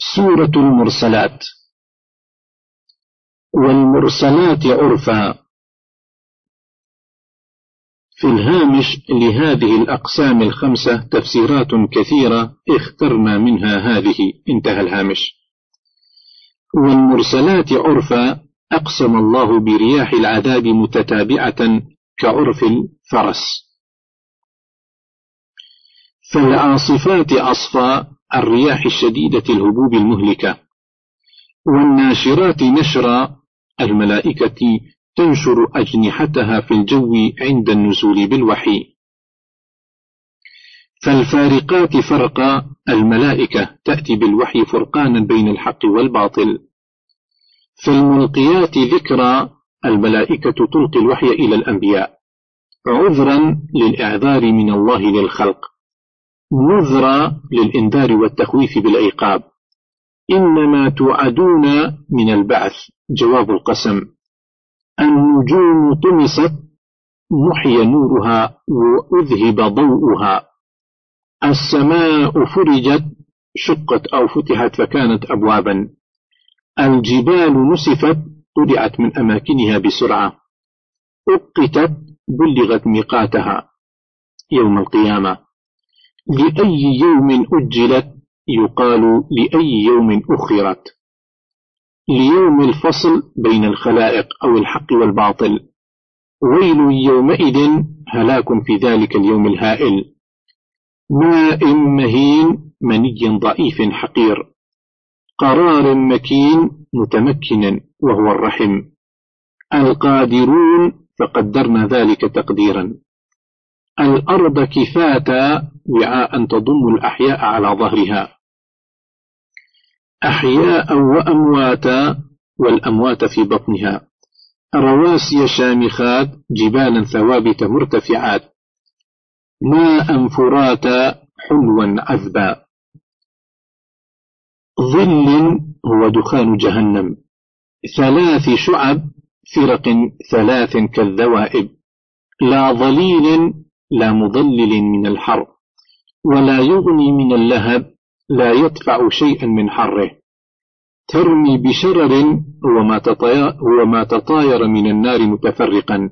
سورة المرسلات. والمرسلات عرفا في الهامش لهذه الأقسام الخمسة تفسيرات كثيرة اخترنا منها هذه. انتهى الهامش. والمرسلات عرفا أقسم الله برياح العذاب متتابعة كعرف الفرس. فالعاصفات عصفا الرياح الشديدة الهبوب المهلكة. والناشرات نشرا الملائكة تنشر أجنحتها في الجو عند النزول بالوحي. فالفارقات فرقا الملائكة تأتي بالوحي فرقانا بين الحق والباطل. فالملقيات ذكرى الملائكة تلقي الوحي إلى الأنبياء. عذرا للإعذار من الله للخلق. نذرى للإنذار والتخويف بالعقاب. إنما توعدون من البعث. جواب القسم. النجوم طمست محي نورها وأذهب ضوءها. السماء فرجت شقت أو فتحت فكانت أبوابا. الجبال نسفت طلعت من أماكنها بسرعة. أقتت بلغت ميقاتها. يوم القيامة. لأي يوم أجلت يقال لأي يوم أخرت. ليوم الفصل بين الخلائق أو الحق والباطل. ويل يومئذ هلاك في ذلك اليوم الهائل. ماء مهين مني ضعيف حقير. قرار مكين متمكن وهو الرحم. القادرون فقدرنا ذلك تقديرا. الأرض كفاتا وعاء تضم الأحياء على ظهرها. أحياء وأمواتا والأموات في بطنها. رواسي شامخات جبالا ثوابت مرتفعات. ماء فراتا حلوا عذبا. ظل هو دخان جهنم. ثلاث شعب فرق ثلاث كالذوائب. لا ظليل لا مضلل من الحر ولا يغني من اللهب لا يدفع شيئا من حره. ترمي بشرر وما وما تطاير من النار متفرقا.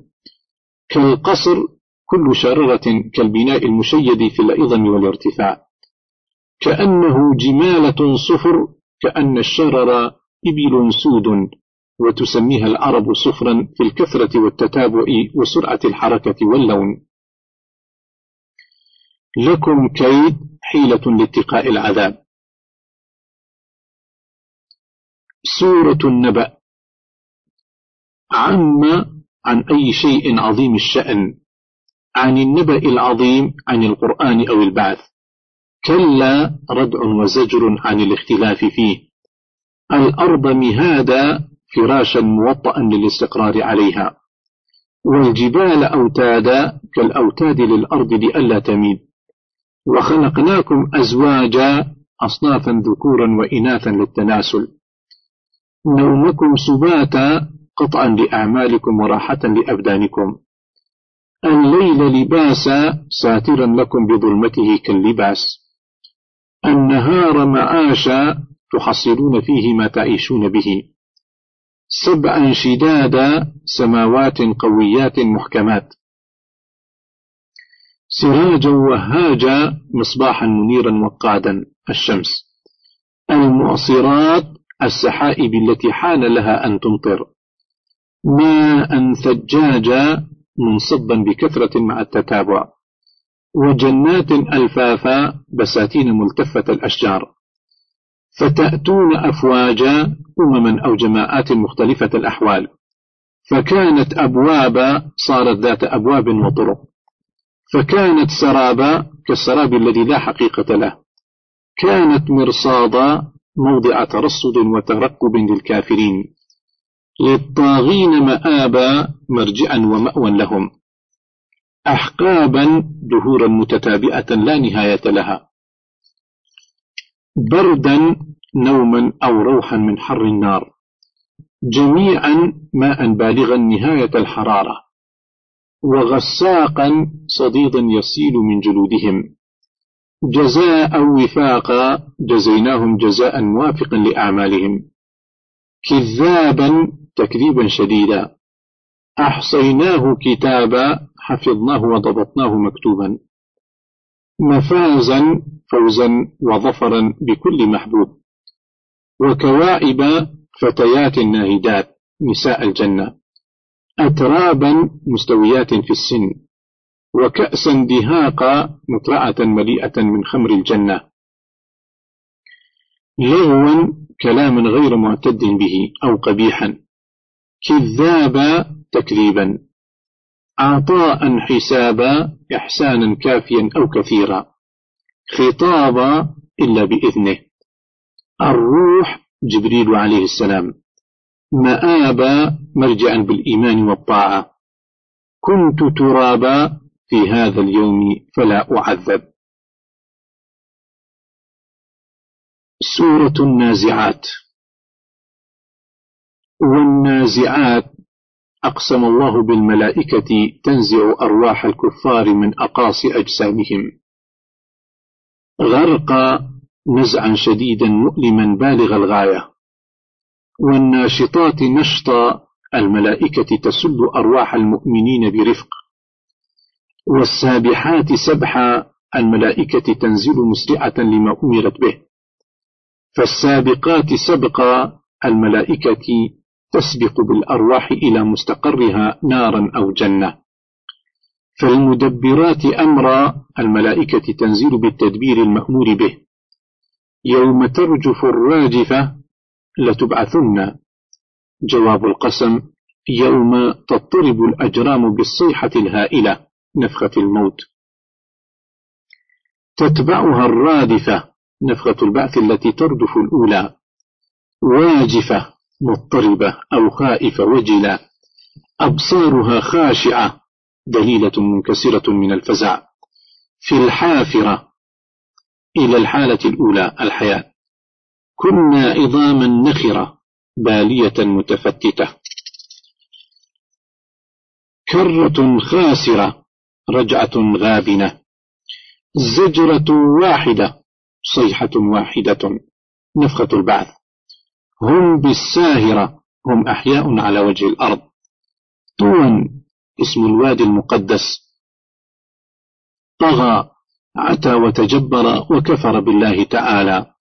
كالقصر كل شررة كالبناء المشيد في العظم والارتفاع. كأنه جمالة صفر كأن الشرر إبل سود وتسميها العرب صفرا في الكثرة والتتابع وسرعة الحركة واللون. لكم كيد حيلة لاتقاء العذاب. سورة النبأ. عم عن أي شيء عظيم الشأن عن النبأ العظيم عن القرآن أو البعث. كلا ردع وزجر عن الاختلاف فيه. الأرض مهادا فراشا موطئا للاستقرار عليها. والجبال أوتادا كالأوتاد للأرض لئلا تميد. وخلقناكم أزواجا أصنافا ذكورا وإناثا للتناسل. نومكم سباتا قطعا لأعمالكم وراحة لأبدانكم. الليل لباسا ساترا لكم بظلمته كاللباس. النهار معاشا تحصلون فيه ما تعيشون به. سبعا شدادا سماوات قويات محكمات. سراجا وهاجا مصباحا منيرا وقادا الشمس. المعصرات السحائب التي حان لها أن تمطر. ماء ثجاجا منصبا بكثرة مع التتابع. وجنات ألفافا بساتين ملتفة الأشجار. فتأتون أفواجا أمما أو جماعات مختلفة الأحوال. فكانت أبوابا صارت ذات أبواب وطرق. فكانت سرابا كالسراب الذي لا حقيقة له. كانت مرصادا موضع ترصد وترقب للكافرين. للطاغين مآبا مرجعا ومأوى لهم. أحقابا دهورا متتابعة لا نهاية لها. بردا نوما أو روحا من حر النار. جميعا ماء بالغا نهاية الحرارة. وغساقا صديدا يسيل من جلودهم. جزاء وفاقا جزيناهم جزاء موافقا لأعمالهم. كذابا تكذيبا شديدا. أحصيناه كتابا حفظناه وضبطناه مكتوبا. مفازا فوزا وظفرا بكل محبوب. وكواعب فتيات ناهدات نساء الجنة. أترابا مستويات في السن وكأسا دهاقا مترعة مليئة من خمر الجنة. لغوا كلاما غير معتد به أو قبيحا. كذابا تكذيبا. عطاء حسابا إحسانا كافيا أو كثيرا. خطابا إلا بإذنه. الروح جبريل عليه السلام. مآبا مرجعا بالإيمان والطاعة. كنت ترابا في هذا اليوم فلا أعذب. سورة النازعات. والنازعات أقسم الله بالملائكة تنزع أرواح الكفار من أقاصي أجسامهم. غرق نزعا شديدا مؤلما بالغ الغاية. والناشطات نشطا الملائكة تسب أرواح المؤمنين برفق. والسابحات سبحا الملائكة تنزل مسرعة لما أمرت به. فالسابقات سبقا الملائكة تسبق بالأرواح إلى مستقرها نارا أو جنة. فالمدبرات أمرا الملائكة تنزل بالتدبير المأمور به. يوم ترجف الراجفة لتبعثن. جواب القسم يوم تضطرب الأجرام بالصيحة الهائلة نفخة الموت. تتبعها الرادفة نفخة البعث التي تردف الأولى. واجفة مضطربة أو خائفة وجلة أبصارها خاشعة دليلة منكسرة من الفزع. في الحافرة إلى الحالة الأولى الحياة. كنا عظاما نخرة بالية متفتتة. كرة خاسرة رجعة غابنة. زجرة واحدة صيحة واحدة. نفخة البعث. هم بالساهرة هم أحياء على وجه الأرض. طوى اسم الوادي المقدس. طغى عتى وتجبر وكفر بالله تعالى.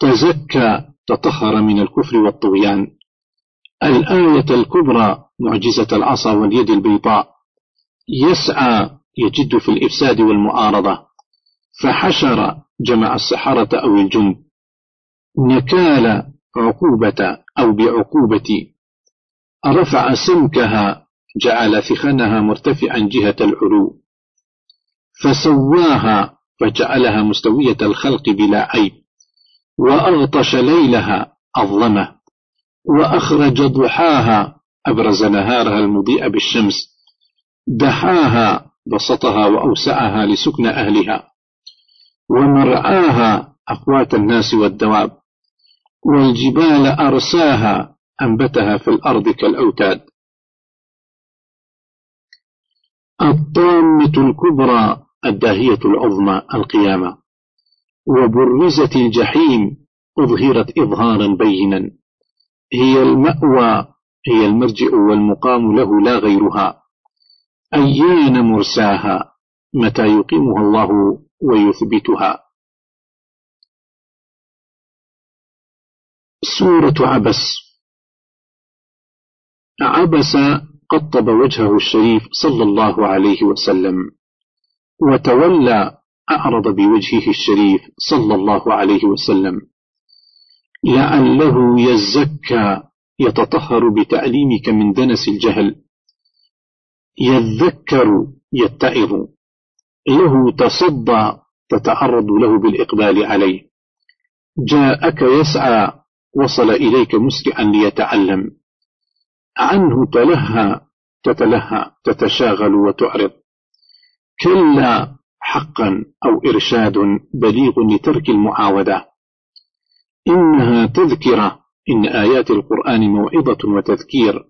تزكى تطهر من الكفر والطغيان. الآية الكبرى معجزة العصا واليد البيضاء. يسعى يجد في الإفساد والمعارضة. فحشر جمع السحرة أو الجند نكال عقوبة أو بعقوبة. رفع سمكها جعل ثخنها مرتفعا جهة العلو. فسواها فجعلها مستوية الخلق بلا عيب. وأغطش ليلها أظلمه وأخرج ضحاها أبرز نهارها المضيء بالشمس دحاها بسطها وأوسعها لسكن أهلها ومرعاها أقوات الناس والدواب والجبال أرساها أنبتها في الأرض كالأوتاد. الطامة الكبرى الداهية العظمى القيامة. وبرزت الجحيم أظهرت إظهارا بينا. هي المأوى هي المرجع والمقام له لا غيرها. أيان مرساها؟ متى يقيمها الله ويثبتها؟ سورة عبس. عبس قطب وجهه الشريف صلى الله عليه وسلم وتولى أعرض بوجهه الشريف صلى الله عليه وسلم. لعله يزكى يتطهر بتعليمك من دنس الجهل. يذكر يتعظ له تصدى تتعرض له بالإقبال عليه. جاءك يسعى وصل إليك مسرعا ليتعلم. عنه تلهى تتلهى تتشاغل وتعرض. كلا حقا أو إرشاد بليغ لترك المعاودة. إنها تذكرة إن آيات القرآن موعظة وتذكير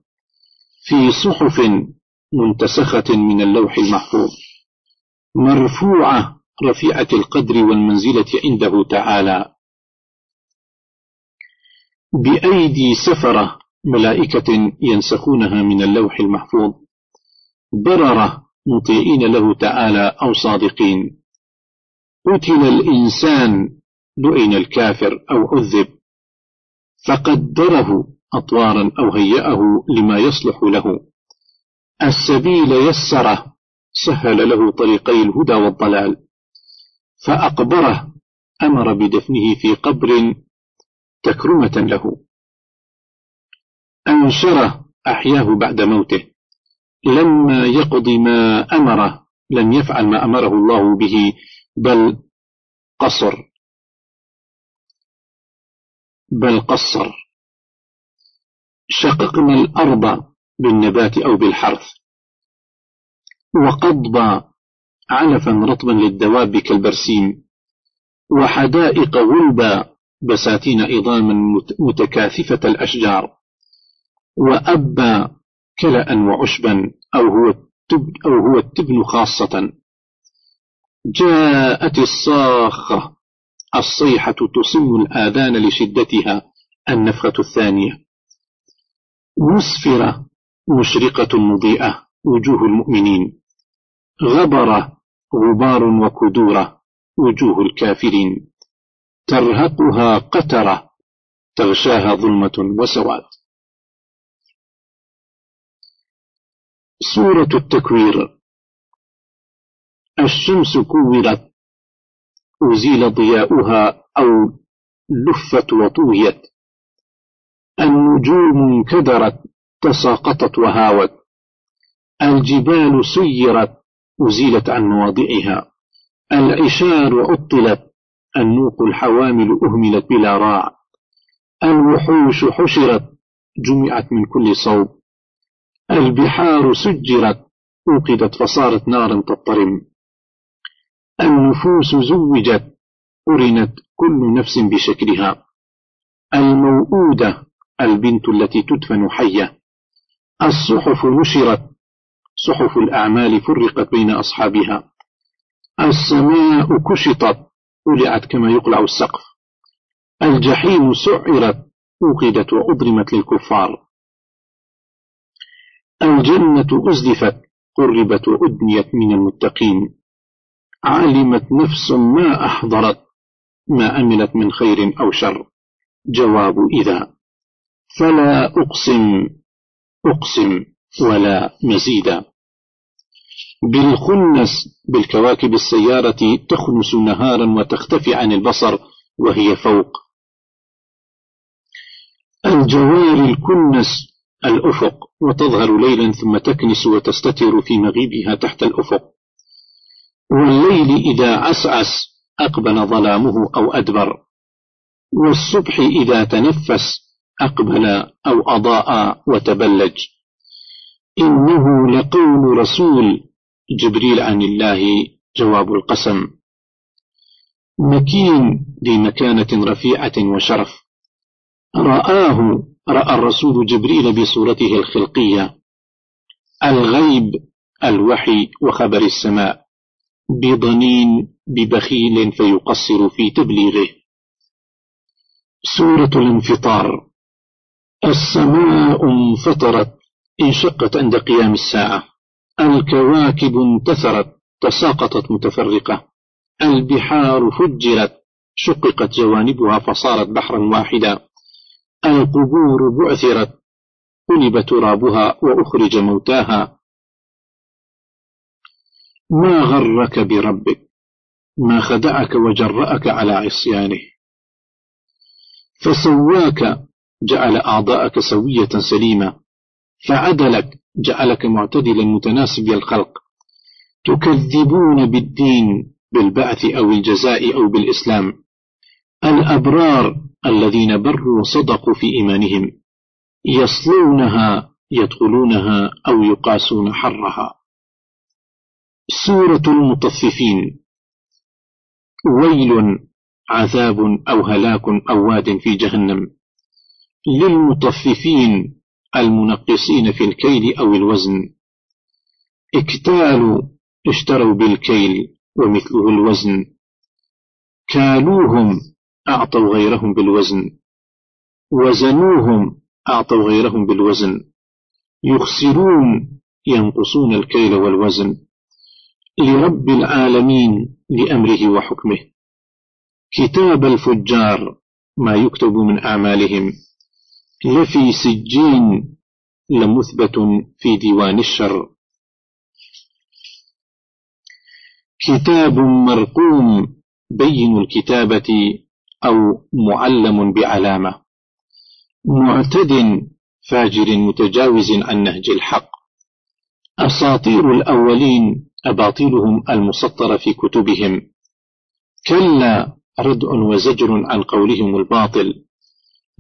في صحف منتسخة من اللوح المحفوظ. مرفوعة رفيعة القدر والمنزلة عنده تعالى. بأيدي سفرة ملائكة ينسخونها من اللوح المحفوظ. بررة مطيعين له تعالى أو صادقين. قتل الإنسان لئن الكافر أو عذب. فقدره أطوارا أو هيأه لما يصلح له. السبيل يسره سهل له طريقي الهدى والضلال. فأقبره أمر بدفنه في قبر تكرمة له. أنشره أحياه بعد موته. لما يقضي ما أمره لم يفعل ما أمره الله به بل قصر. بل قصر. شققنا الأرض بالنبات أو بالحرث. وقضب علفا رطبا للدواب كالبرسيم. وحدائق غلبا بساتين عظاما متكاثفة الأشجار. وأبا كلأ وعشبا أو هو التبن, أو هو التبن خاصة. جاءت الصاخة الصيحة تصم الآذان لشدتها النفخة الثانية. مسفرة مشرقة مضيئة وجوه المؤمنين. غبرة غبار وكدورة وجوه الكافرين. ترهقها قترة تغشاها ظلمة وسواد. سورة التكوير. الشمس كورت أزيل ضياؤها أو لفت وطويت. النجوم انكدرت تساقطت وهوت. الجبال سيرت أزيلت عن مواضعها. العشار عطلت النوق الحوامل أهملت بلا راع. الوحوش حشرت جمعت من كل صوب. البحار سجرت أوقدت فصارت نارا تضطرم. النفوس زوجت قرنت كل نفس بشكلها. الموؤودة البنت التي تدفن حية. الصحف نشرت صحف الأعمال فرقت بين أصحابها. السماء كشطت ولعت كما يقلع السقف. الجحيم سعرت أوقدت وأضرمت للكفار. الجنة أزلفت قربت وأدنيت من المتقين. علمت نفس ما أحضرت ما أملت من خير أو شر. جواب إذا. فلا أقسم أقسم ولا مزيدا بالخنس بالكواكب السيارة تخنس نهارا وتختفي عن البصر وهي فوق. الجوار الكنس الأفق. وتظهر ليلا ثم تكنس وتستتر في مغيبها تحت الأفق. والليل إذا عسعس أقبل ظلامه أو أدبر. والصبح إذا تنفس أقبل أو أضاء وتبلج. إنه لقول رسول جبريل عن الله جواب القسم. مكين ذي مكانة رفيعة وشرف. رآه رأى الرسول جبريل بصورته الخلقية الغيب الوحي وخبر السماء بضنين ببخيل فيقصر في تبليغه. سورة الانفطار السماء انفطرت انشقت عند قيام الساعة. الكواكب انتثرت تساقطت متفرقة. البحار فجرت شققت جوانبها فصارت بحرا واحدا. القبور بعثرت قلب ترابها وأخرج موتاها. ما غرك بربك؟ ما خدعك وجرأك على عصيانه. فسواك جعل أعضاءك سوية سليمة فعدلك جعلك معتدلا متناسب الخلق. تكذبون بالدين بالبعث أو الجزاء أو بالإسلام. الأبرار الذين بروا صدقوا في إيمانهم يصلونها يدخلونها أو يقاسون حرها. سورة المطففين. ويل عذاب أو هلاك أو واد في جهنم. للمطففين المنقصين في الكيل أو الوزن. اكتالوا اشتروا بالكيل ومثله الوزن. كالوهم أعطوا غيرهم بالوزن. وزنوهم أعطوا غيرهم بالوزن. يخسرون ينقصون الكيل والوزن. لرب العالمين لأمره وحكمه. كتاب الفجار ما يكتب من أعمالهم. لفي سجين لمثبت في ديوان الشر. كتاب مرقوم بين الكتابة. أو معلم بعلامة. معتد فاجر متجاوز عن نهج الحق. أساطير الأولين أباطيلهم المسطرة في كتبهم. كلا ردع وزجر عن قولهم الباطل.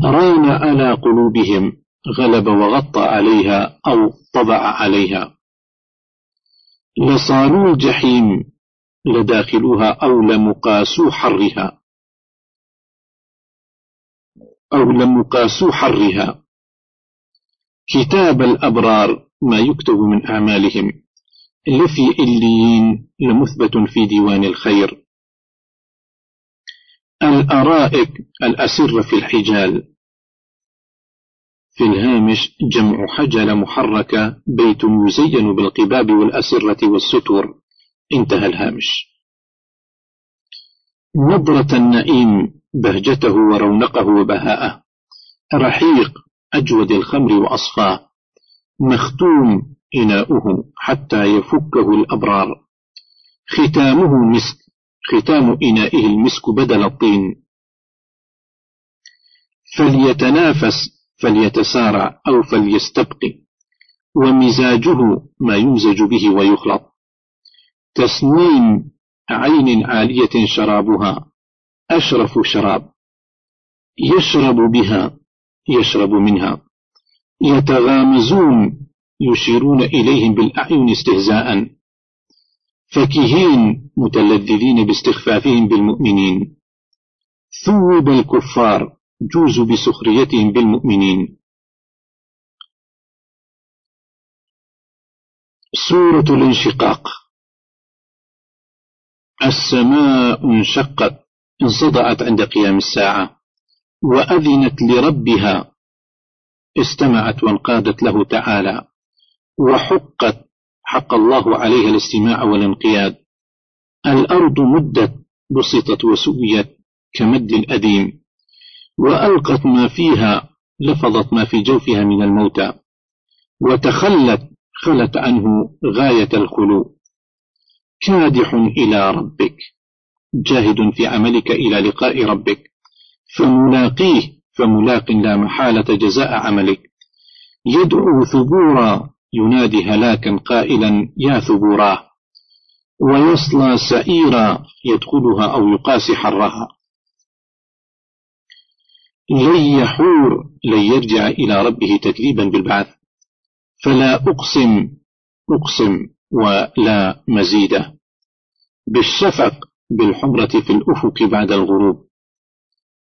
ران على قلوبهم غلب وغطى عليها أو طبع عليها. لصالوا الجحيم لداخلوها أو لمقاسو حرها. أو لمقاسو حرها. كتاب الأبرار ما يكتب من أعمالهم. لفي إليين لمثبت في ديوان الخير. الأرائك الأسر في الحجال. في الهامش جمع حجل محركة بيت يزين بالقباب والأسرة والستور انتهى الهامش. نظرة النئيم بهجته ورونقه وبهاءه. رحيق أجود الخمر وأصفاه مختوم إناؤه حتى يفكه الأبرار. ختامه مسك ختام إنائه المسك بدل الطين. فليتنافس فليتسارع أو فليستبقي. ومزاجه ما يمزج به ويخلط. تسنيم عين عالية شرابها. أشرف شراب. يشرب بها يشرب منها. يتغامزون يشيرون إليهم بالأعين استهزاء. فكهين متلذذين باستخفافهم بالمؤمنين. ثوب الكفار جوز بسخريتهم بالمؤمنين. سورة الانشقاق. السماء انشقت. انصدعت عند قيام الساعة وأذنت لربها استمعت وانقادت له تعالى وحقت حق الله عليها الاستماع والانقياد. الأرض مدت بسطت وسويت كمد الأديم وألقت ما فيها لفظت ما في جوفها من الموتى. وتخلت خلت عنه غاية الخلو كادح إلى ربك. جاهد في عملك إلى لقاء ربك. فملاقيه فملاق لا محالة جزاء عملك. يدعو ثبورا ينادي هلاكا قائلا يا ثبوراه. ويصلى سئيرا يدخلها أو يقاسي حرها. لن يحور لن يرجع إلى ربه تكذيبا بالبعث. فلا أقسم أقسم ولا مزيدة بالشفق بالحمرة في الأفق بعد الغروب.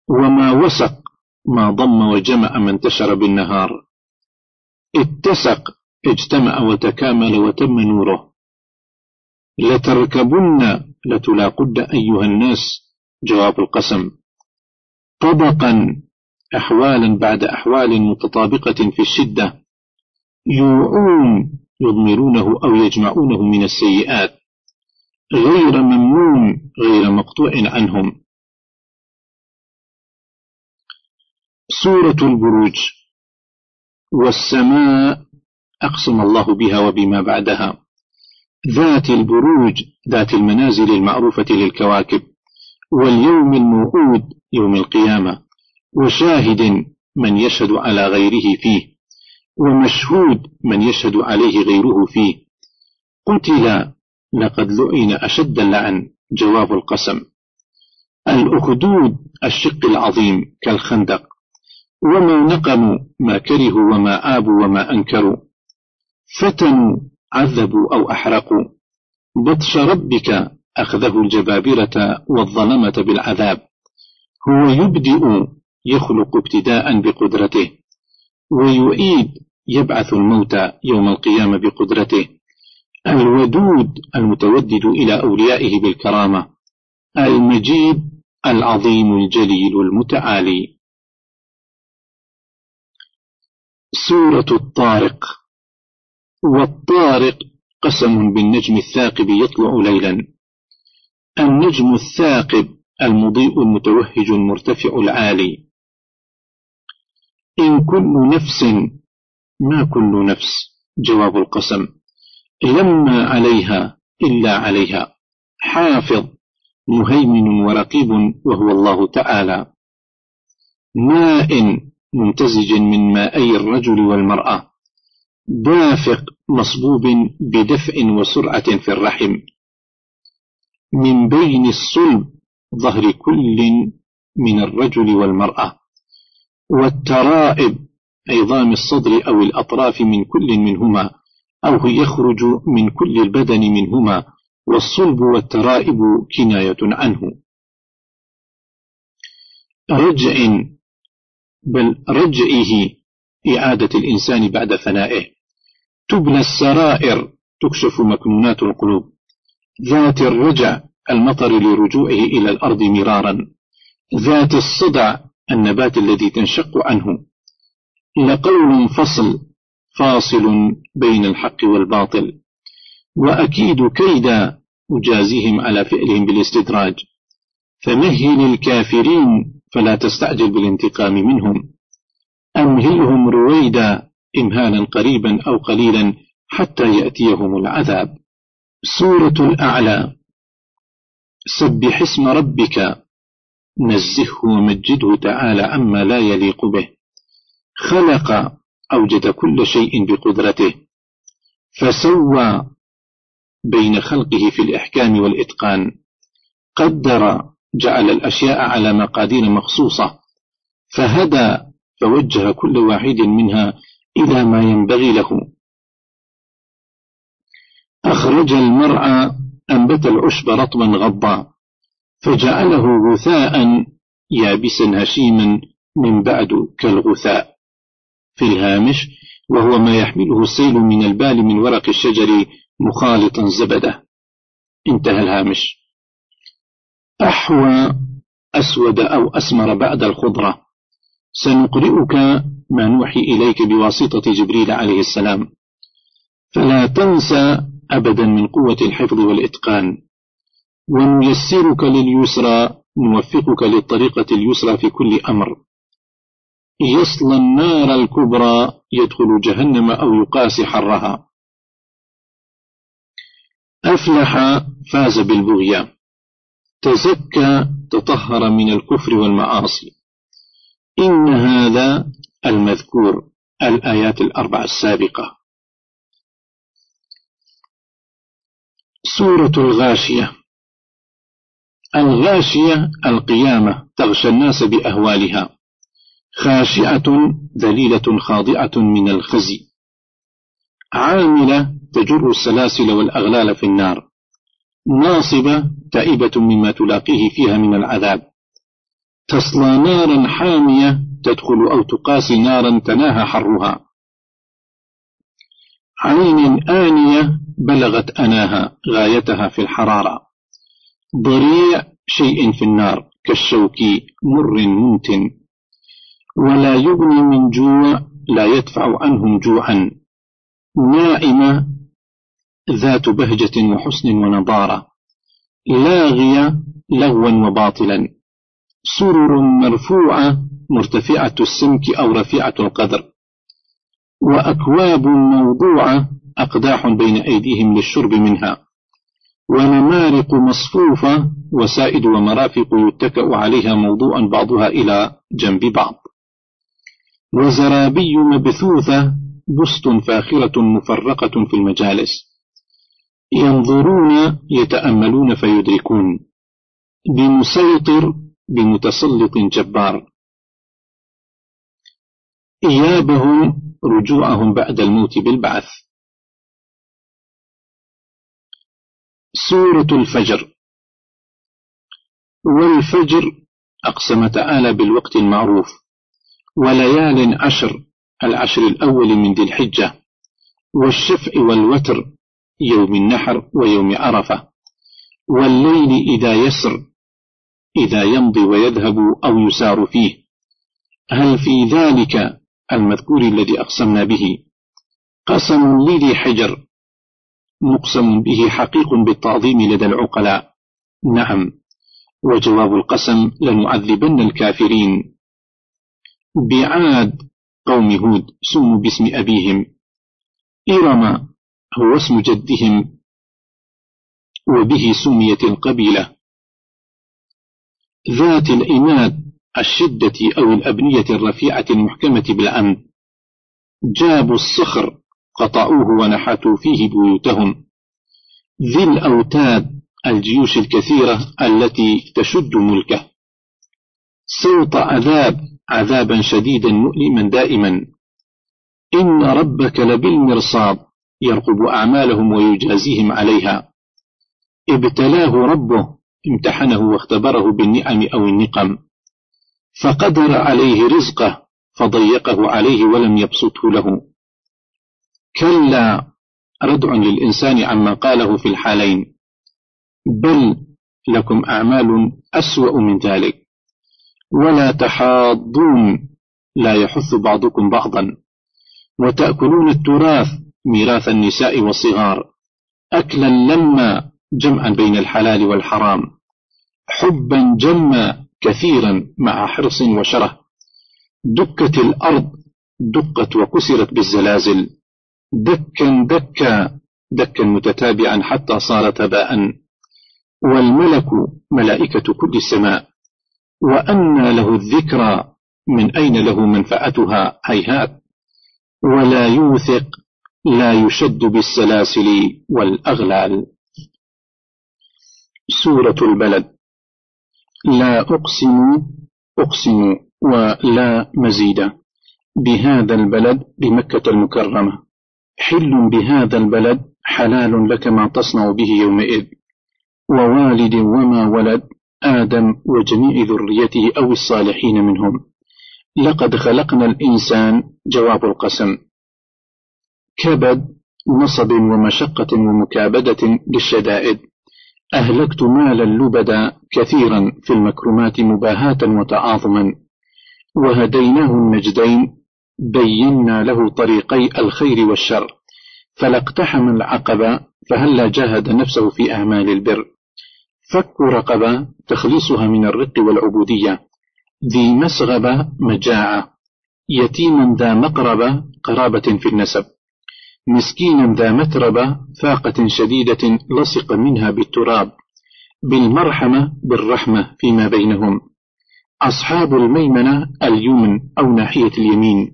وما وسق ما ضم وجمع ما انتشر بالنهار. اتسق اجتمع وتكامل وتم نوره. لتركبن لتلاقد أيها الناس جواب القسم. طبقا أحوالا بعد أحوال متطابقة في الشدة. يوعون يضمرونه أو يجمعونه من السيئات. غير ممنون غير مقطوع عنهم. سورة البروج. والسماء أقسم الله بها وبما بعدها. ذات البروج ذات المنازل المعروفة للكواكب. واليوم الموعود يوم القيامة. وشاهد من يشهد على غيره فيه. ومشهود من يشهد عليه غيره فيه. قتل لقد لعن أشد اللعن جواب القسم. الأخدود الشق العظيم كالخندق وما نقموا ما كرهوا وما آبوا وما أنكروا. فتنوا عذبوا أو أحرقوا بطش ربك أخذه الجبابرة والظلمة بالعذاب. هو يبدئ يخلق ابتداء بقدرته ويعيد يبعث الموتى يوم القيامة بقدرته. الودود المتودد إلى أوليائه بالكرامة المجيد العظيم الجليل المتعالي. سورة الطارق. والطارق قسم بالنجم الثاقب يطلع ليلا. النجم الثاقب المضيء المتوهج المرتفع العالي. إن كل نفس ما كل نفس جواب القسم. لما عليها إلا عليها. حافظ مهيمن ورقيب وهو الله تعالى. ماء ممتزج من مائي الرجل والمرأة. دافق مصبوب بدفء وسرعة في الرحم. من بين الصلب ظهر كل من الرجل والمرأة. والترائب عظام الصدر أو الأطراف من كل منهما. أو يخرج من كل البدن منهما والصلب والترائب كناية عنه. رجع بل رجعه إعادة الإنسان بعد فنائه. تبنى السرائر تكشف مكنونات القلوب. ذات الرجع المطر لرجوعه إلى الأرض مرارا. ذات الصدع النبات الذي تنشق عنه. لقول فصل فاصل بين الحق والباطل. وأكيد كيدا أجازيهم على فعلهم بالاستدراج. فمهل الكافرين فلا تستعجل بالانتقام منهم. أمهلهم رويدا إمهالا قريبا أو قليلا حتى يأتيهم العذاب. سورة الأعلى. سبح اسم ربك. نزهه ومجده تعالى عما لا يليق به. خلق أوجد كل شيء بقدرته فسوى بين خلقه في الإحكام والإتقان قدر جعل الأشياء على مقادير مخصوصة فهدى فوجه كل واحد منها إلى ما ينبغي له. أخرج المرعى أنبت العشب رطبا غضا فجعله غثاء يابسا هشيما من بعد كالغثاء. في الهامش وهو ما يحمله السيل من البال من ورق الشجر مخالطا زبده انتهى الهامش. أحوى أسود أو أسمر بعد الخضرة. سنقرئك ما نوحي إليك بواسطة جبريل عليه السلام. فلا تنسى أبدا من قوة الحفظ والإتقان. ونيسرك لليسرى نوفقك للطريقة اليسرى في كل أمر. يصل النار الكبرى يدخل جهنم أو يقاسي حرها. أفلح فاز بالبغية. تزكى تطهر من الكفر والمعاصي. إن هذا المذكور الآيات الأربع السابقة. سورة الغاشية. الغاشية القيامة تغشى الناس بأهوالها. خاشعة ذليلة خاضعة من الخزي. عاملة تجر السلاسل والأغلال في النار. ناصبة تائبة مما تلاقيه فيها من العذاب. تصلى نارا حامية تدخل أو تقاسي نارا تناهى حرها. عين آنية بلغت أناها غايتها في الحرارة. ضريع شيء في النار كالشوك مر ممتن ولا يغني من جوع لا يدفع عنهم جوعا. نائمة ذات بهجة وحسن ونضارة. لاغية لغوا وباطلا. سرر مرفوعة مرتفعة السمك أو رفيعة القدر. وأكواب موضوعة أقداح بين أيديهم للشرب منها. ونمارق مصفوفة وسائد ومرافق يتكأ عليها موضوعا بعضها إلى جنب بعض. وزرابي مبثوثة بسط فاخرة مفرقة في المجالس. ينظرون يتأملون فيدركون. بمسيطر بمتسلط جبار. إيابهم رجوعهم بعد الموت بالبعث. سورة الفجر. والفجر أقسم تعالى بالوقت المعروف. وليال عشر العشر الأول من ذي الحجة والشفع والوتر يوم النحر ويوم عرفة والليل إذا يسر إذا يمضي ويذهب أو يسار فيه. هل في ذلك المذكور الذي أقسمنا به؟ قسم لذي حجر مقسم به حقيق بالتعظيم لدى العقلاء. نعم وجواب القسم لنعذبن الكافرين. بعاد قوم هود سموا باسم أبيهم. إرم هو اسم جدهم وبه سميت القبيلة. ذات الإماد الشدة أو الأبنية الرفيعة المحكمة بالأمن. جابوا الصخر قطعوه ونحتوا فيه بيوتهم. ذي الأوتاد الجيوش الكثيرة التي تشد ملكه. سوط عذاب عذابا شديدا مؤلما دائما. إن ربك لبالمرصاد يرقب أعمالهم ويجازيهم عليها. ابتلاه ربه امتحنه واختبره بالنعم أو النقم. فقدر عليه رزقه فضيقه عليه ولم يبسطه له. كلا ردع للإنسان عما قاله في الحالين. بل لكم أعمال أسوأ من ذلك. ولا تحاضون. لا يحث بعضكم بعضا. وتأكلون التراث ميراث النساء والصغار. أكلا لما جمعا بين الحلال والحرام. حبا جما كثيرا مع حرص وشره. دكت الأرض دقت وكسرت بالزلازل. دكا دكا دكا متتابعا حتى صار تباء. والملك ملائكة كل السماء. وأن له الذكرى من أين له منفعتها؟ هيهات ولا يوثق لا يشد بالسلاسل والأغلال. سورة البلد. لا أقسم أقسم ولا مزيد. بهذا البلد بمكة المكرمة. حل بهذا البلد حلال لك ما تصنع به يومئذ. ووالد وما ولد آدم وجميع ذريته أو الصالحين منهم. لقد خلقنا الإنسان جواب القسم. كبد نصب ومشقة ومكابدة للشدائد. أهلكت مالا لبدا كثيرا في المكرمات مباهاة وتعاظما. وهديناه النجدين بينا له طريقي الخير والشر. فلا اقتحم العقبة فهلا جاهد نفسه في أعمال البر؟ فك رقبة تخليصها من الرق والعبودية. ذي مسغبة مجاعة. يتيما ذا مقربة قرابة في النسب. مسكينا ذا متربة فاقة شديدة لصق منها بالتراب. بالمرحمة بالرحمة فيما بينهم. أصحاب الميمنة اليمن أو ناحية اليمين.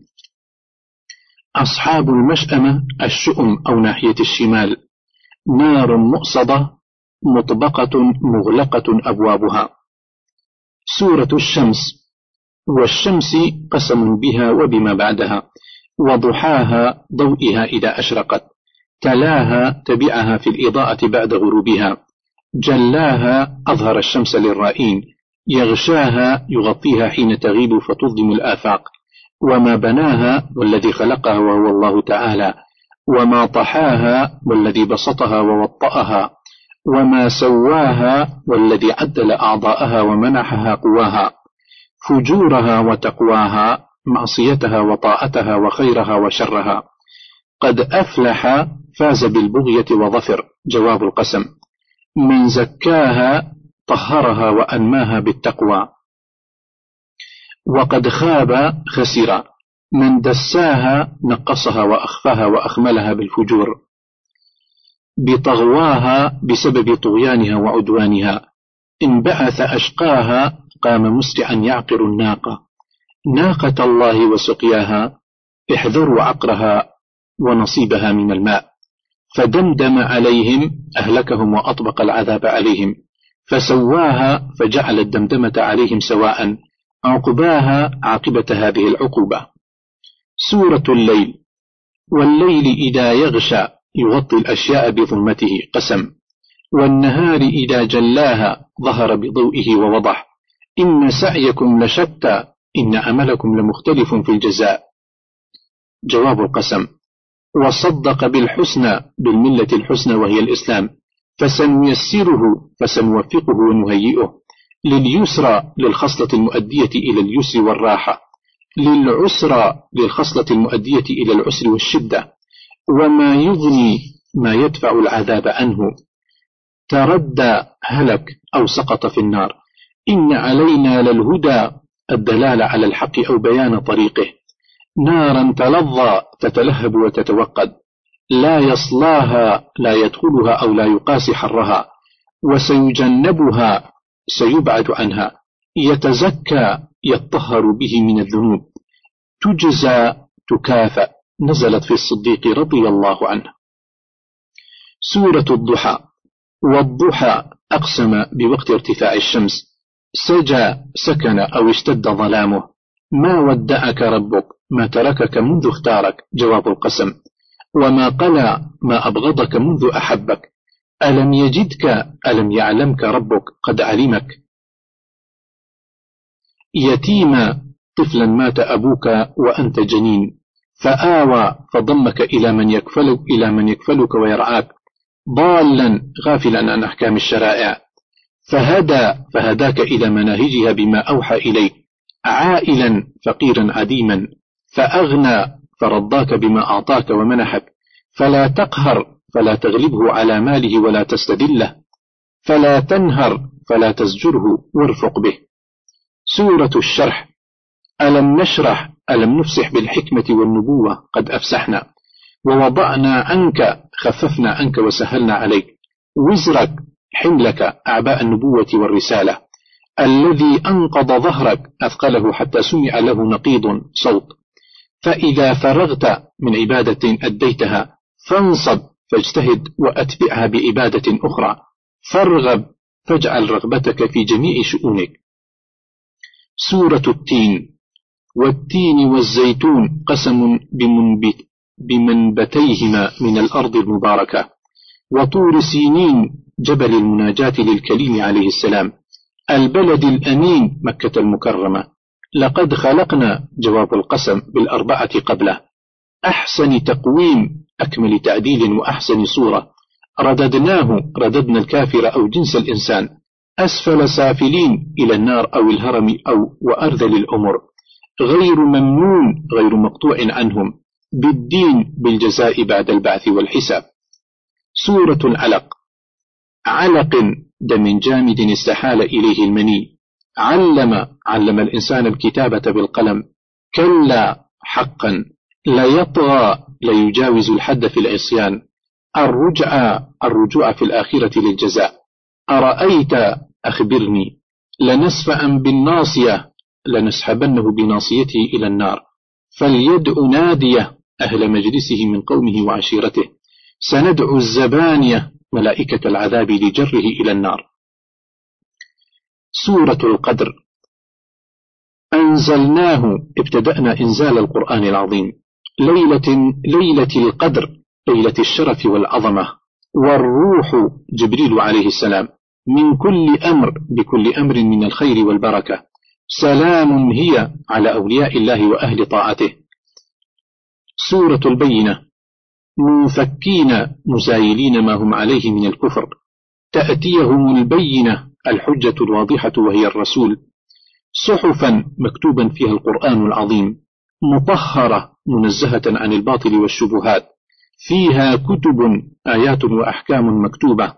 أصحاب المشأمة الشؤم أو ناحية الشمال. نار مؤصدة مطبقة مغلقة أبوابها. سورة الشمس. والشمس قسم بها وبما بعدها. وضحاها ضوئها إذا أشرقت. تلاها تبعها في الإضاءة بعد غروبها. جلاها أظهر الشمس للرائين. يغشاها يغطيها حين تغيب فتظلم الآفاق. وما بناها والذي خلقها وهو الله تعالى. وما طحاها والذي بسطها ووطأها. وما سواها والذي عدل أعضاءها ومنحها قواها فجورها وتقواها معصيتها وطاعتها وخيرها وشرها. قد أفلح فاز بالبغية وظفر جواب القسم. من زكاها طهرها وأنماها بالتقوى. وقد خاب خسر من دساها نقصها وأخفاها وأخملها بالفجور. بطغواها بسبب طغيانها وعدوانها. إن بعث أشقاها قام مسرعا يعقر الناقة. ناقة الله وسقياها احذروا عقرها ونصيبها من الماء. فدمدم عليهم أهلكهم وأطبق العذاب عليهم. فسواها فجعل الدمدمة عليهم سواء. عقباها عاقبة هذه العقوبة. سورة الليل. والليل إذا يغشى يغطي الأشياء بظلمته قسم. والنهار إذا جلاها ظهر بضوئه ووضح. إن سعيكم لشتى إن عملكم لمختلف في الجزاء. جواب القسم. وصدق بالحسنى بالملة الحسنى وهي الإسلام. فسنيسره فسنوفقه ونهيئه. لليسرى للخصلة المؤدية إلى اليسر والراحة. للعسرى للخصلة المؤدية إلى العسر والشدة. وما يغني ما يدفع العذاب عنه. تردى هلك أو سقط في النار. إن علينا للهدى الدلالة على الحق أو بيان طريقه. نارا تلظى تتلهب وتتوقد. لا يصلاها لا يدخلها أو لا يقاسي حرها. وسيجنبها سيبعد عنها. يتزكى يطهر به من الذنوب. تجزى تكافأ. نزلت في الصديق رضي الله عنه. سورة الضحى. والضحى أقسم بوقت ارتفاع الشمس. سجى سكن أو اشتد ظلامه. ما ودعك ربك؟ ما تركك منذ اختارك؟ جواب القسم. وما قلى ما أبغضك منذ أحبك. ألم يجدك؟ ألم يعلمك ربك قد علمك. يتيما طفلا مات أبوك وأنت جنين. فآوى فضمك إلى من يكفلك إلى من يكفلك ويرعاك ضالا غافلا عن أحكام الشرائع. فهدى فهداك إلى مناهجها بما أوحى إليك. عائلا فقيرا عديما. فأغنى فرضاك بما أعطاك ومنحك. فلا تقهر فلا تغلبه على ماله ولا تستدله. فلا تنهر فلا تزجره وارفق به. سورة الشرح. ألم نشرح ألم نفسح بالحكمة والنبوة قد أفسحنا ووضعنا عنك خففنا عنك وسهلنا عليك وزرك حملك أعباء النبوة والرسالة الذي أنقض ظهرك أثقله حتى سمع له نقيض صوت فإذا فرغت من عبادة أديتها فانصب فاجتهد وأتبعها بعبادة أخرى فارغب فاجعل رغبتك في جميع شؤونك سورة التين والتين والزيتون قسم بمنبت بمنبتيهما من الأرض المباركة. وطور سينين جبل المناجاة للكليم عليه السلام. البلد الأمين مكة المكرمة. لقد خلقنا جواب القسم بالأربعة قبله. أحسن تقويم أكمل تعديل وأحسن صورة. رددناه رددنا الكافر أو جنس الإنسان. أسفل سافلين إلى النار أو الهرم أو وأرذل الأمر غير ممنون غير مقطوع عنهم بالدين بالجزاء بعد البعث والحساب. سورة العلق. علق دم جامد استحال إليه المني. علم علم الإنسان الكتابة بالقلم. كلا حقا لا يطغى لا يجاوز الحد في العصيان. الرجع الرجوع في الآخرة للجزاء. أرأيت أخبرني. لنسفأ بالناصية. لنسحبنه بناصيته إلى النار. فليدع نادية أهل مجلسه من قومه وعشيرته. سندعو الزبانية ملائكة العذاب لجره إلى النار. سورة القدر. أنزلناه ابتدأنا إنزال القرآن العظيم. ليلة, ليلة القدر ليلة الشرف والعظمة. والروح جبريل عليه السلام. من كل أمر بكل أمر من الخير والبركة. سلام هي على أولياء الله وأهل طاعته. سورة البينة. منفكين مزايلين ما هم عليه من الكفر. تأتيهم البينة الحجة الواضحة وهي الرسول. صحفا مكتوبا فيها القرآن العظيم. مطهرة منزهة عن الباطل والشبهات. فيها كتب آيات وأحكام مكتوبة.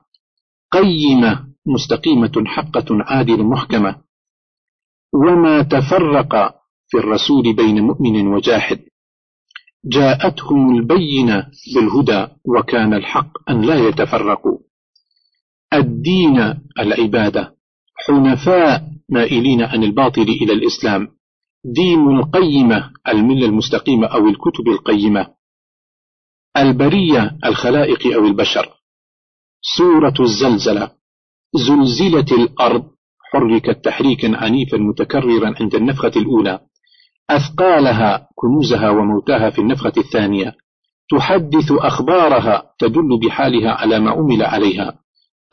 قيمة مستقيمة حقة عادل محكمة. وما تفرق في الرسول بين مؤمن وجاحد. جاءتهم البينة بالهدى وكان الحق أن لا يتفرقوا. الدين العبادة حنفاء مائلين عن الباطل إلى الإسلام. دين القيمة الملة المستقيمة أو الكتب القيمة. البرية الخلائق أو البشر. سورة الزلزلة زلزلت الأرض. حركت تحريكا عنيفا متكررا عند النفخة الأولى. أثقالها كنوزها وموتاها في النفخة الثانية. تحدث أخبارها تدل بحالها على ما أمل عليها.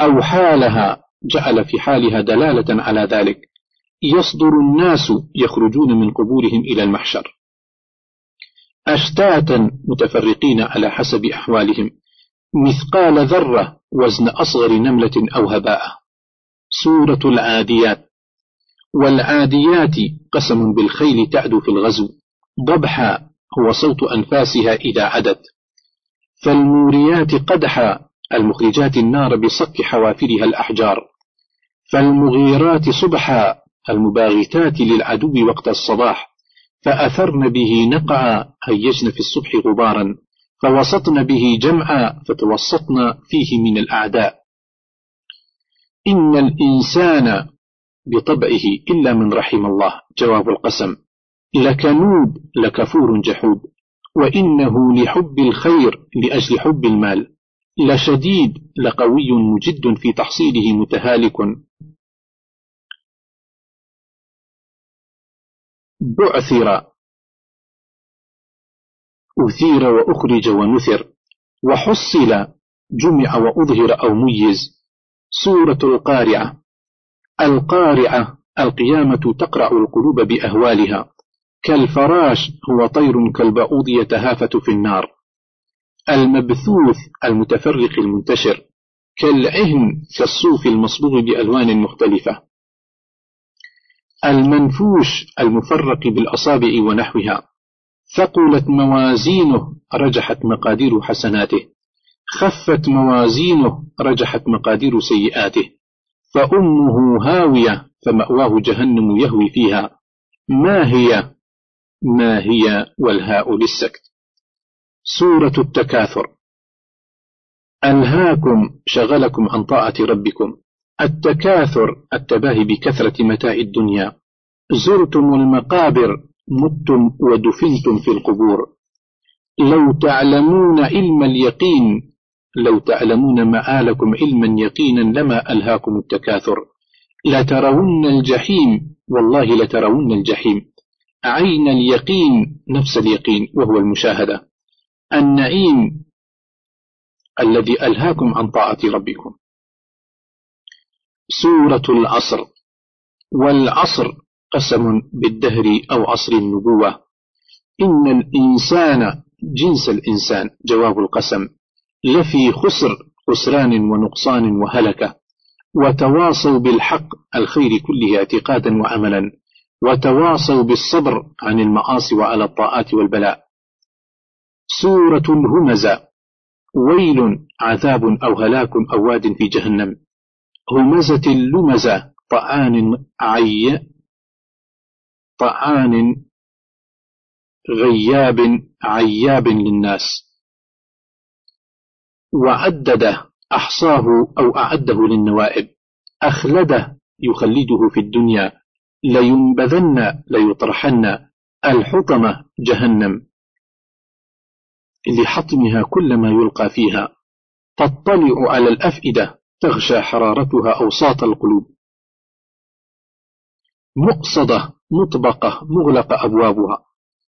أو حالها جعل في حالها دلالة على ذلك. يصدر الناس يخرجون من قبورهم إلى المحشر. أشتاتا متفرقين على حسب أحوالهم. مثقال ذرة وزن أصغر نملة أو هباء. سورة العاديات. والعاديات قسم بالخيل تعدو في الغزو. ضبحا هو صوت أنفاسها إذا عدت. فالموريات قدحا المخرجات النار بصك حوافرها الأحجار. فالمغيرات صبحا المباغتات للعدو وقت الصباح. فأثرن به نقعا هيجن في الصبح غبارا. فوسطن به جمعا فتوسطن فيه من الأعداء. إن الإنسان بطبعه إلا من رحم الله. جواب القسم. لكنود لكفور جحود. وإنه لحب الخير لأجل حب المال. لشديد لقوي مجد في تحصيله متهالك. بعثر أثير وأخرج ونثر. وحصل جمع وأظهر أو ميز. سورة القارعة. القارعة القيامة تقرع القلوب بأهوالها. كالفراش هو طير كالبعوض يتهافت في النار. المبثوث المتفرق المنتشر. كالعهن كالصوف المصبوغ بألوان مختلفة. المنفوش المفرق بالأصابع ونحوها. ثقلت موازينه رجحت مقادير حسناته. خفت موازينه رجحت مقادير سيئاته. فأمه هاوية فمأواه جهنم يهوي فيها. ما هي؟ ما هي والهاء للسكت. سورة التكاثر. ألهاكم شغلكم عن طاعة ربكم. التكاثر التباهي بكثرة متاع الدنيا. زرتم المقابر متم ودفنتم في القبور. لو تعلمون علم اليقين لو تعلمون مآلكم علما يقينا لما ألهاكم التكاثر. لترون الجحيم والله لترون الجحيم. عين اليقين نفس اليقين وهو المشاهدة. النعيم الذي ألهاكم عن طاعة ربكم. سورة العصر. والعصر قسم بالدهر أو عصر النبوة. إن الإنسان جنس الإنسان جواب القسم. لفي خسر خسران ونقصان وهلكة. وتواصوا بالحق الخير كله اعتقادا وعملا. وتواصوا بالصبر عن المعاصي وعلى الطاعات والبلاء. سورة الهمزة. ويل عذاب أو هلاك أو واد في جهنم. همزة اللمزة. طعان عي طعان غياب عياب للناس. وعدده أحصاه أو أعده للنوائب. أخلده يخلده في الدنيا لينبذن ليطرحن الحطمة جهنم. لحطمها كل ما يلقى فيها. تطلع على الأفئدة تغشى حرارتها أوساط القلوب. مقصدة مطبقة مغلق أبوابها.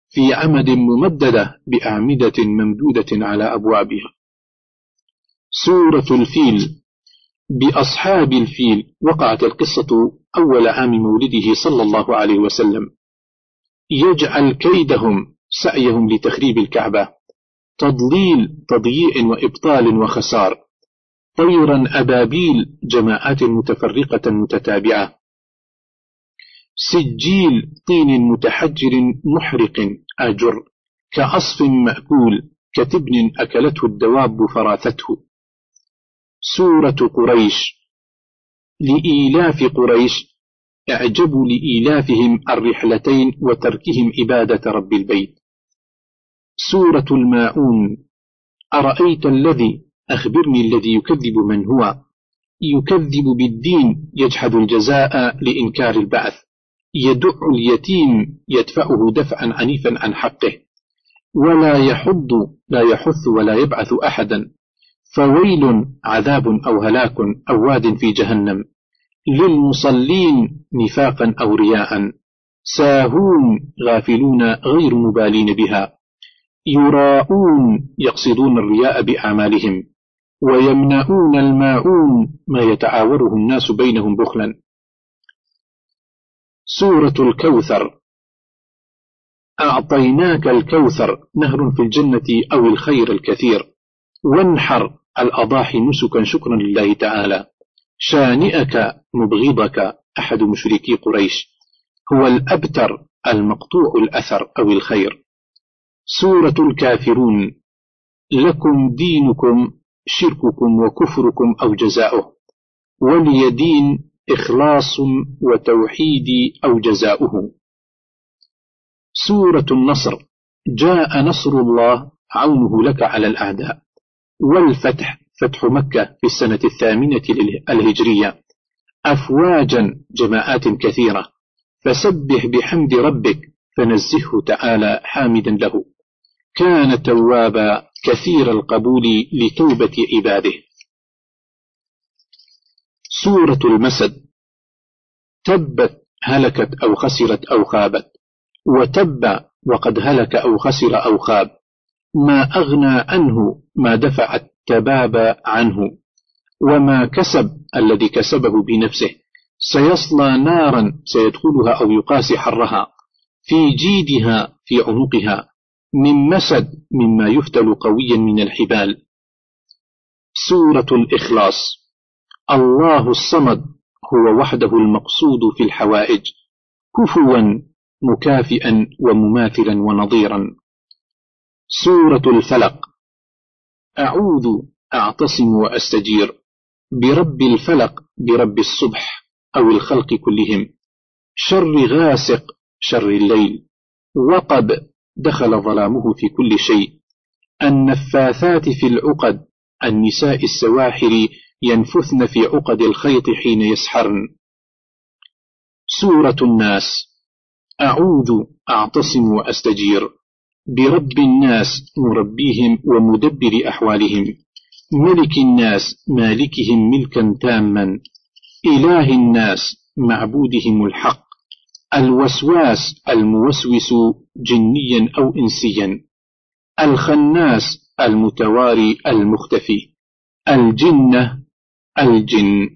في عمد ممددة بأعمدة ممدودة على أبوابها. سورة الفيل. بأصحاب الفيل وقعت القصة أول عام مولده صلى الله عليه وسلم. يجعل كيدهم سعيهم لتخريب الكعبة. تضليل تضييع وإبطال وخسار. طيرا أبابيل جماعات متفرقة متتابعة. سجيل طين متحجر محرق أجر. كعصف مأكول كتبن أكلته الدواب فراثته. سورة قريش. لإيلاف قريش. اعجبوا لإيلافهم الرحلتين وتركهم إبادة رب البيت. سورة الماؤون أرأيت الذي أخبرني الذي يكذب من هو. يكذب بالدين يجحد الجزاء لإنكار البعث. يدع اليتيم يدفعه دفعا عنيفا عن حقه. ولا يحض لا يحث ولا يبعث أحدا. فويل عذاب أو هلاك أو واد في جهنم. للمصلين نفاقا أو رياء. ساهون غافلون غير مبالين بها. يراءون يقصدون الرياء بأعمالهم. ويمنعون الماعون ما يتعاوره الناس بينهم بخلا. سورة الكوثر. أعطيناك الكوثر نهر في الجنة أو الخير الكثير. وانحر الأضاحي نسكا شكرا لله تعالى. شانئك مبغضك أحد مشركي قريش. هو الأبتر المقطوع الأثر أو الخير. سورة الكافرون. لكم دينكم شرككم وكفركم أو جزاؤه. ولي دين إخلاص وتوحيد أو جزاؤه. سورة النصر. جاء نصر الله عونه لك على الأعداء. والفتح فتح مكة في السنة الثامنة الهجرية. أفواجا جماعات كثيرة. فسبح بحمد ربك فنزهه تعالى حامدا له. كان توابا كثير القبول لتوبة عباده. سورة المسد. تبت هلكت أو خسرت أو خابت. وتب وقد هلك أو خسر أو خاب. ما أغنى عنه ما دفع التباب عنه وما كسب الذي كسبه بنفسه. سيصلى نارا سيدخلها أو يقاسي حرها في جيدها في عنقها من مسد مما يفتل قويا من الحبال. سورة الإخلاص الله الصمد هو وحده المقصود في الحوائج كفوا مكافئا ومماثلا ونظيرا. سورة الفلق. أعوذ أعتصم وأستجير. برب الفلق برب الصبح أو الخلق كلهم. شر غاسق شر الليل. وقب دخل ظلامه في كل شيء. النفاثات في العقد النساء السواحر ينفثن في عقد الخيط حين يسحرن. سورة الناس. أعوذ أعتصم وأستجير. برب الناس مربيهم ومدبر أحوالهم ملك الناس مالكهم ملكا تاما إله الناس معبودهم الحق الوسواس الموسوس جنيا أو إنسيا الخناس المتواري المختفي الجنة الجن.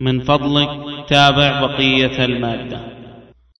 من فضلك تابع بقية المادة.